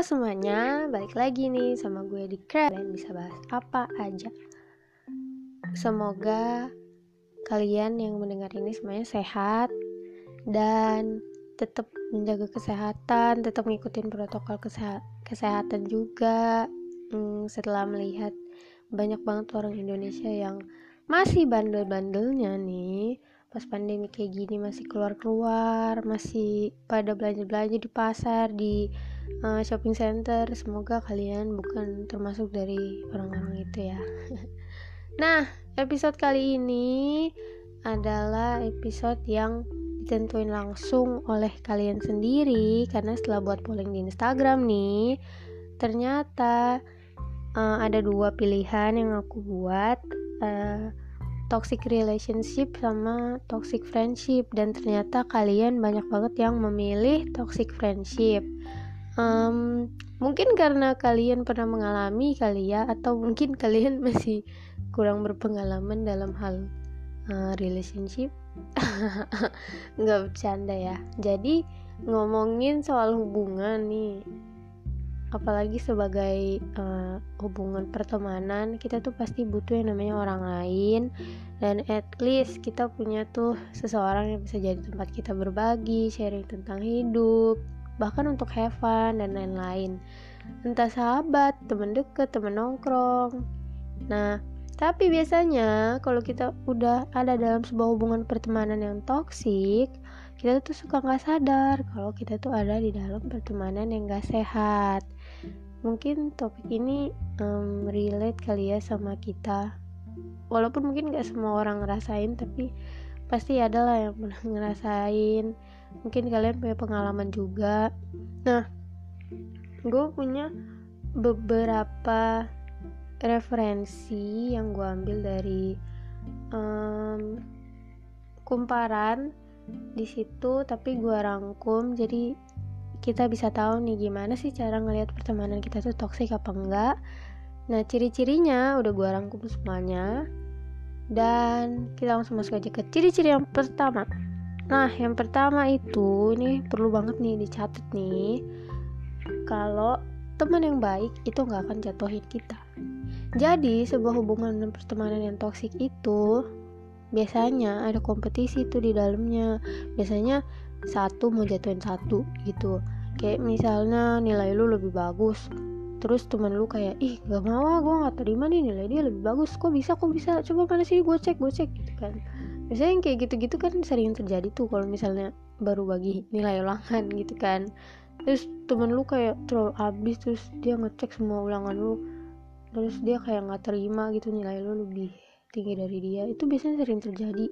Semuanya, balik lagi nih sama gue di Crab Dan bisa bahas apa aja. Semoga kalian yang mendengar ini semuanya sehat Dan tetap menjaga kesehatan, tetap ngikutin protokol keseha kesehatan juga. Hmm, Setelah melihat banyak banget orang Indonesia yang masih bandel-bandelnya nih pas pandemi kayak gini masih keluar-keluar masih pada belanja-belanja di pasar di uh, shopping center semoga kalian bukan termasuk dari orang-orang itu ya. Nah episode kali ini adalah episode yang ditentuin langsung oleh kalian sendiri karena setelah buat polling di Instagram nih ternyata uh, ada dua pilihan yang aku buat uh, toxic relationship sama toxic friendship. Dan ternyata kalian banyak banget yang memilih toxic friendship um, mungkin karena kalian pernah mengalami kali ya atau mungkin kalian masih kurang berpengalaman dalam hal uh, relationship. Nggak bercanda ya. Jadi ngomongin soal hubungan nih apalagi sebagai uh, hubungan pertemanan kita tuh pasti butuh yang namanya orang lain. Dan at least kita punya tuh seseorang yang bisa jadi tempat kita berbagi sharing tentang hidup bahkan untuk have fun dan lain-lain. Entah sahabat teman deket teman nongkrong. Nah tapi biasanya kalau kita udah ada dalam sebuah hubungan pertemanan yang toksik kita tuh suka nggak sadar kalau kita tuh ada di dalam pertemanan yang gak sehat. Mungkin topik ini um, relate kali ya sama kita. Walaupun mungkin gak semua orang ngerasain tapi pasti ada lah yang pernah ngerasain mungkin kalian punya pengalaman juga. Nah gue punya beberapa referensi yang gue ambil dari um, kumparan di situ tapi gue rangkum. Jadi kita bisa tahu nih gimana sih cara ngelihat pertemanan kita tuh toksik apa enggak. Nah ciri-cirinya udah gue rangkum semuanya. Dan kita langsung masuk aja ke ciri-ciri yang pertama nah yang pertama itu ini perlu banget nih dicatat nih. Kalau teman yang baik itu nggak akan jatuhin kita. Jadi sebuah hubungan dan pertemanan yang toksik itu biasanya ada kompetisi tuh di dalamnya. Biasanya satu mau jatuhin satu gitu. Kayak misalnya nilai lu lebih bagus terus temen lu kayak ih gak mau ah gue gak terima nih nilai dia lebih bagus. Kok bisa kok bisa? Coba mana sih? Gue cek gue cek gitu kan biasanya yang kayak gitu-gitu kan sering terjadi tuh kalau misalnya baru bagi nilai ulangan gitu kan. Terus temen lu kayak terlalu habis terus dia ngecek semua ulangan lu terus dia kayak nggak terima gitu nilai lu lebih tinggi dari dia. Itu biasanya sering terjadi.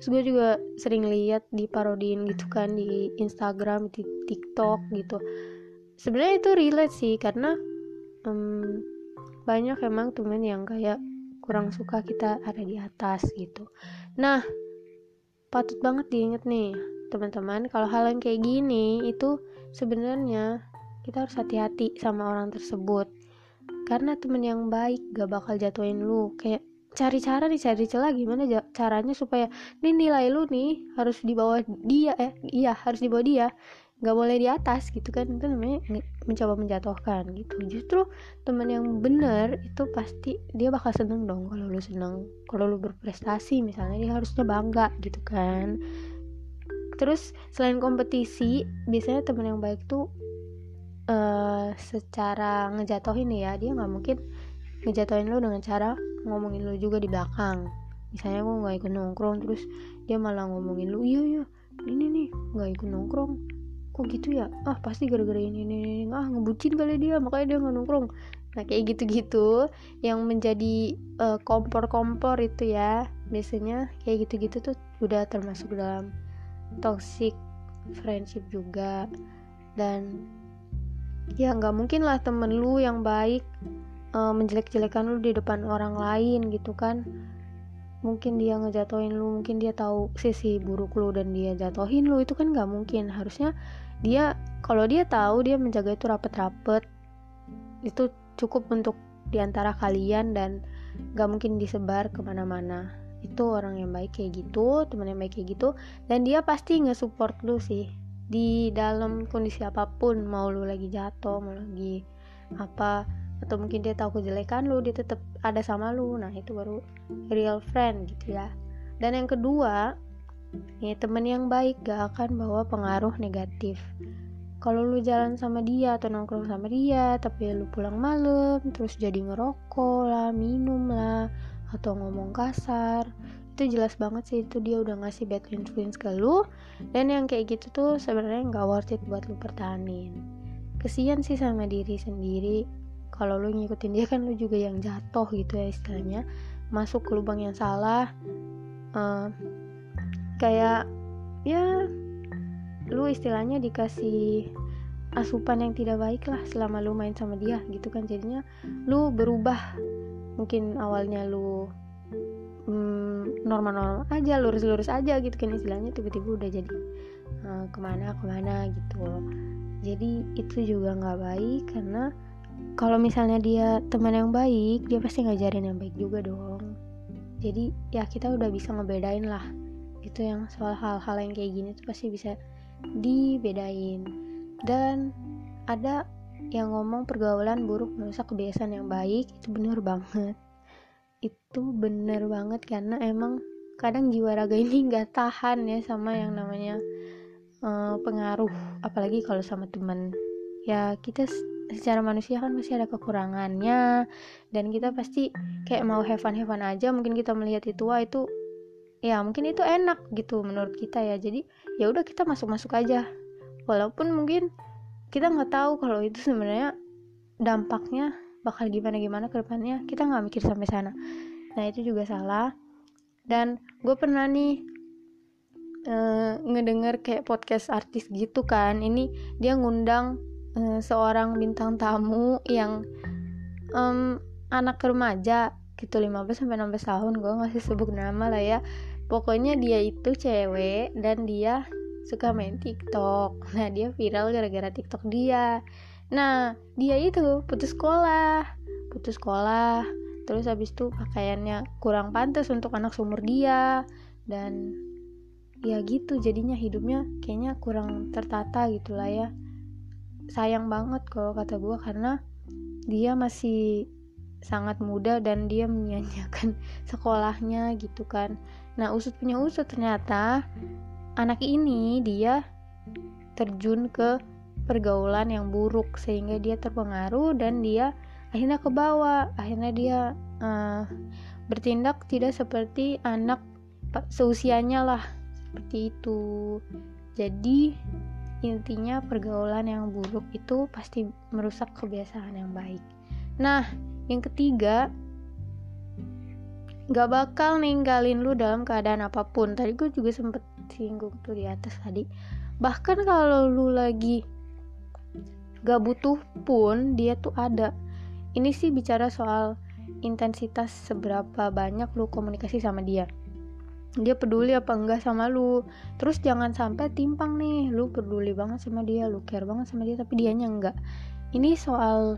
Terus gue juga sering lihat di parodin gitu kan di Instagram di TikTok gitu. Sebenarnya itu relate sih karena um, banyak emang temen yang kayak kurang suka kita ada di atas gitu. Nah patut banget diinget nih teman-teman kalau hal yang kayak gini itu sebenarnya kita harus hati-hati sama orang tersebut. Karena temen yang baik gak bakal jatuhin lu. Kayak cari cara nih cari celah gimana caranya supaya nih nilai lu nih harus di bawah dia eh iya harus di bawah dia nggak boleh di atas gitu kan itu namanya mencoba menjatuhkan gitu. Justru teman yang bener itu pasti dia bakal seneng dong kalau lu seneng kalau lu berprestasi misalnya dia harusnya bangga gitu kan. Terus selain kompetisi biasanya teman yang baik tuh uh, secara ngejatuhin ya dia nggak mungkin ngejatuhin lu dengan cara ngomongin lu juga di belakang. Misalnya gue nggak ikut nongkrong terus dia malah ngomongin lu iya iya ini nih nggak ikut nongkrong kok gitu ya? Ah pasti gara-gara ini ini ini ah ngebucin kali dia makanya dia nggak nongkrong. Nah kayak gitu-gitu yang menjadi uh, kompor-kompor itu ya. Biasanya kayak gitu-gitu tuh udah termasuk dalam toxic friendship juga. Dan ya nggak mungkin lah temen lu yang baik uh, menjelek-jelekan lu di depan orang lain gitu kan mungkin dia ngejatohin lu mungkin dia tahu sisi buruk lu dan dia jatohin lu itu kan nggak mungkin. Harusnya dia kalau dia tahu dia menjaga itu rapet-rapet itu cukup untuk di antara kalian dan nggak mungkin disebar ke mana-mana. Itu orang yang baik kayak gitu teman yang baik kayak gitu dan dia pasti nge-support lu sih. Di dalam kondisi apa pun mau lu lagi jatuh mau lagi apa atau mungkin dia tahu kejelekan lu dia tetap ada sama lu. Nah itu baru real friend gitu ya. Dan yang kedua ya temen yang baik gak akan bawa pengaruh negatif. Kalau lu jalan sama dia atau nongkrong sama dia tapi lu pulang malam terus jadi ngerokok lah minum lah atau ngomong kasar itu jelas banget sih itu dia udah ngasih bad influence ke lu. Dan yang kayak gitu tuh sebenarnya nggak worth it buat lu pertahanin. Kesian sih sama diri sendiri kalau lu ngikutin dia kan lu juga yang jatuh gitu ya istilahnya. Masuk ke lubang yang salah uh, kayak ya lu istilahnya dikasih asupan yang tidak baik lah selama lu main sama dia gitu kan. Jadinya lu berubah. Mungkin awalnya lu hmm, normal-normal aja lurus-lurus aja gitu kan istilahnya tiba-tiba udah jadi uh, ke mana ke mana gitu. Jadi itu juga nggak baik karena kalau misalnya dia teman yang baik dia pasti ngajarin yang baik juga dong. Jadi ya kita udah bisa ngebedain lah. Itu yang soal hal-hal yang kayak gini tuh pasti bisa dibedain. Dan ada yang ngomong pergaulan buruk merusak kebiasaan yang baik itu bener banget. Itu bener banget karena emang kadang jiwa raga ini nggak tahan ya sama yang namanya uh, pengaruh. Apalagi kalau sama teman. Ya kita secara manusia kan masih ada kekurangannya. Dan kita pasti kayak mau have fun have fun aja. Mungkin kita melihat itu wah itu ya mungkin itu enak gitu menurut kita ya. Jadi ya udah kita masuk masuk aja. Walaupun mungkin kita nggak tahu kalau itu sebenarnya dampaknya bakal gimana gimana ke depannya. Kita nggak mikir sampai sana. Nah itu juga salah. Dan gue pernah nih uh, ngedenger kayak podcast artis gitu kan. Ini dia ngundang uh, seorang bintang tamu yang um, anak remaja gitu 15 sampai 16 tahun gue ngasih sebut nama lah ya. Pokoknya dia itu cewek dan dia suka main TikTok. Nah dia viral gara-gara TikTok dia. Nah dia itu putus sekolah putus sekolah terus habis itu pakaiannya kurang pantas untuk anak seumur dia dan ya gitu jadinya hidupnya kayaknya kurang tertata gitulah ya sayang banget kalau kata gue karena dia masih sangat muda dan dia menyanyikan sekolahnya gitu kan. Nah usut punya usut ternyata anak ini dia terjun ke pergaulan yang buruk sehingga dia terpengaruh dan dia akhirnya ke bawah. Akhirnya dia uh, bertindak tidak seperti anak seusianya lah seperti itu. Jadi intinya pergaulan yang buruk itu pasti merusak kebiasaan yang baik. Nah yang ketiga gak bakal ninggalin lu dalam keadaan apa pun. Tadi gue juga sempet singgung tuh di atas tadi. Bahkan kalau lu lagi gak butuh pun dia tuh ada. Ini sih bicara soal intensitas seberapa banyak lu komunikasi sama dia dia peduli apa enggak sama lu. Terus jangan sampai timpang nih lu peduli banget sama dia lu care banget sama dia tapi dianya enggak. Ini soal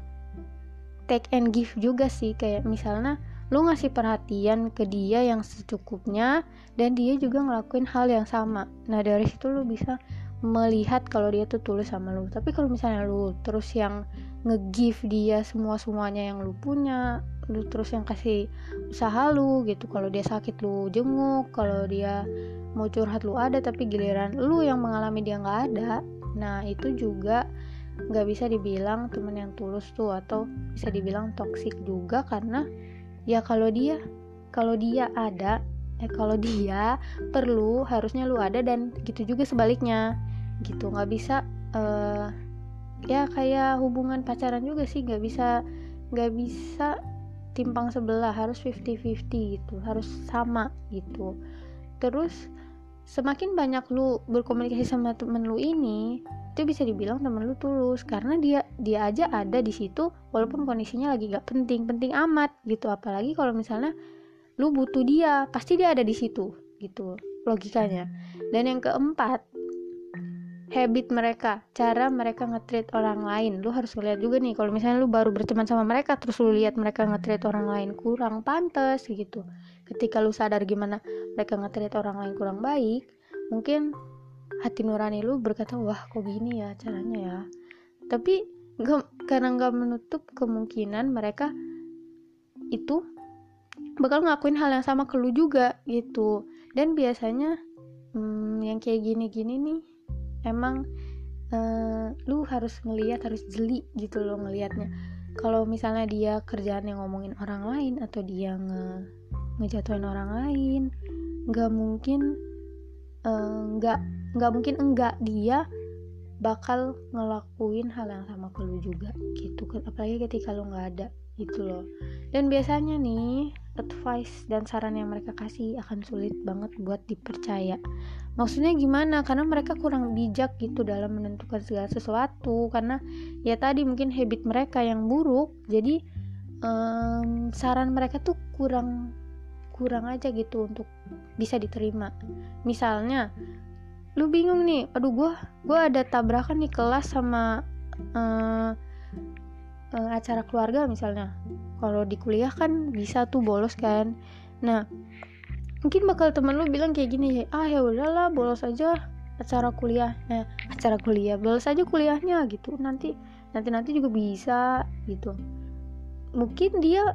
take and give juga sih kayak misalnya lu ngasih perhatian ke dia yang secukupnya dan dia juga ngelakuin hal yang sama. Nah dari situ lu bisa melihat kalau dia tuh tulus sama lu. Tapi kalau misalnya lu terus yang nge-give dia semua semuanya yang lu punya lu terus yang kasih usaha lu gitu. Kalau dia sakit lu jenguk. Kalau dia mau curhat lu ada. Tapi giliran lu yang mengalami dia nggak ada. Nah itu juga nggak bisa dibilang temen yang tulus tuh atau bisa dibilang toksik juga. Karena ya kalau dia kalau dia ada eh kalau dia perlu harusnya lu ada. Dan gitu juga sebaliknya. Gitu. Nggak bisa uh, ya kayak hubungan pacaran juga sih nggak bisa nggak bisa timpang sebelah harus 50-50 gitu harus sama gitu. Terus semakin banyak lu berkomunikasi sama temen lu ini itu bisa dibilang temen lu tulus karena dia dia aja ada di situ walaupun kondisinya lagi gak penting penting amat gitu. Apalagi kalau misalnya lu butuh dia pasti dia ada di situ gitu logikanya. Dan yang keempat habit mereka cara mereka ngetreat orang lain. Lu harus lihat juga nih kalau misalnya lu baru berteman sama mereka terus lu lihat mereka ngetreat orang lain kurang pantas gitu. Ketika lu sadar gimana mereka ngetreat orang lain kurang baik mungkin hati nurani lu berkata wah kok gini ya caranya ya? Tapi gak, karena nggak menutup kemungkinan mereka itu bakal ngakuin hal yang sama ke lu juga gitu. Dan biasanya hmm, yang kayak gini-gini nih emang uh, lu harus ngeliat harus jeli gitu loh ngelihatnya kalau misalnya dia kerjaan yang ngomongin orang lain atau dia nge ngejatuhin orang lain nggak mungkin eh, nggak nggak mungkin enggak dia bakal ngelakuin hal yang sama ke lu juga gitu apalagi ketika lu nggak ada gitu loh. Dan biasanya nih advice dan saran yang mereka kasih akan sulit banget buat dipercaya. Maksudnya gimana? Karena mereka kurang bijak gitu dalam menentukan segala sesuatu. Karena ya tadi mungkin habit mereka yang buruk. Jadi um, saran mereka tuh kurang kurang aja gitu untuk bisa diterima. Misalnya lu bingung nih aduh gue gue ada tabrakan nih kelas sama uh, uh, acara keluarga misalnya. Kalau di kuliah kan bisa tuh bolos kan. Nah mungkin bakal temen lu bilang kayak gini ah ya udahlah bolos aja acara kuliah. Eh, acara kuliah bolos aja kuliahnya gitu. Nanti nanti nanti juga bisa gitu. Mungkin dia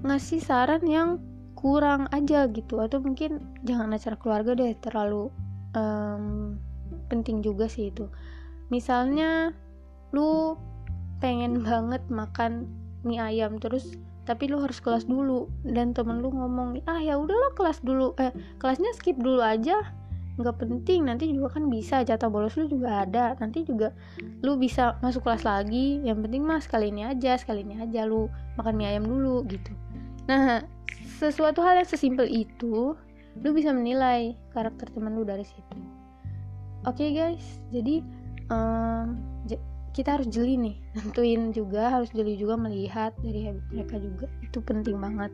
ngasih saran yang kurang aja gitu. Atau mungkin jangan acara keluarga deh terlalu um, penting juga sih itu. Misalnya lu pengen banget makan mie ayam terus tapi lu harus kelas dulu. Dan temen lu ngomong ah ya udahlah kelas dulu. Eh kelasnya skip dulu aja. Nggak penting nanti juga kan bisa jatah bolos lu juga ada. Nanti juga lu bisa masuk kelas lagi. Yang penting mah sekali ini aja sekali ini aja lu makan mie ayam dulu gitu. Nah sesuatu hal yang sesimpel itu lu bisa menilai karakter teman lu dari situ. Oke okay, guys. Jadi um, kita harus jeli nih tentuin juga harus jeli juga melihat dari habit mereka juga. Itu penting banget.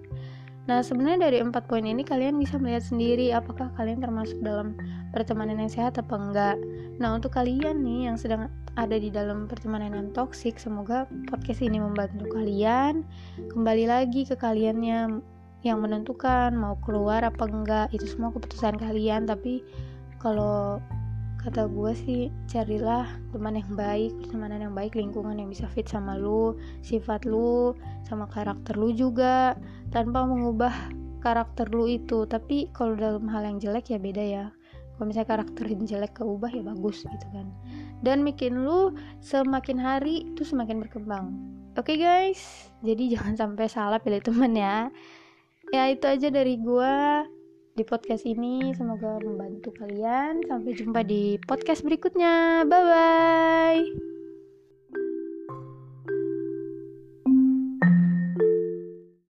Nah sebenarnya dari empat poin ini kalian bisa melihat sendiri apakah kalian termasuk dalam pertemanan yang sehat apa enggak. Nah untuk kalian nih yang sedang ada di dalam pertemanan yang toksik semoga podcast ini membantu kalian. Kembali lagi ke kaliannya yang menentukan mau keluar apa enggak itu semua keputusan kalian. Tapi kalau kata gue sih carilah teman yang baik pertemanan yang baik lingkungan yang bisa fit sama lu sifat lu sama karakter lu juga tanpa mengubah karakter lu itu. Tapi kalau dalam hal yang jelek ya beda ya. Kalau misalnya karakter yang jelek keubah ya bagus gitu kan. Dan bikin lu semakin hari itu semakin berkembang. Oke okay guys? Jadi jangan sampai salah pilih teman ya. Ya itu aja dari gua di podcast ini. Semoga membantu kalian. Sampai jumpa di podcast berikutnya. Bye bye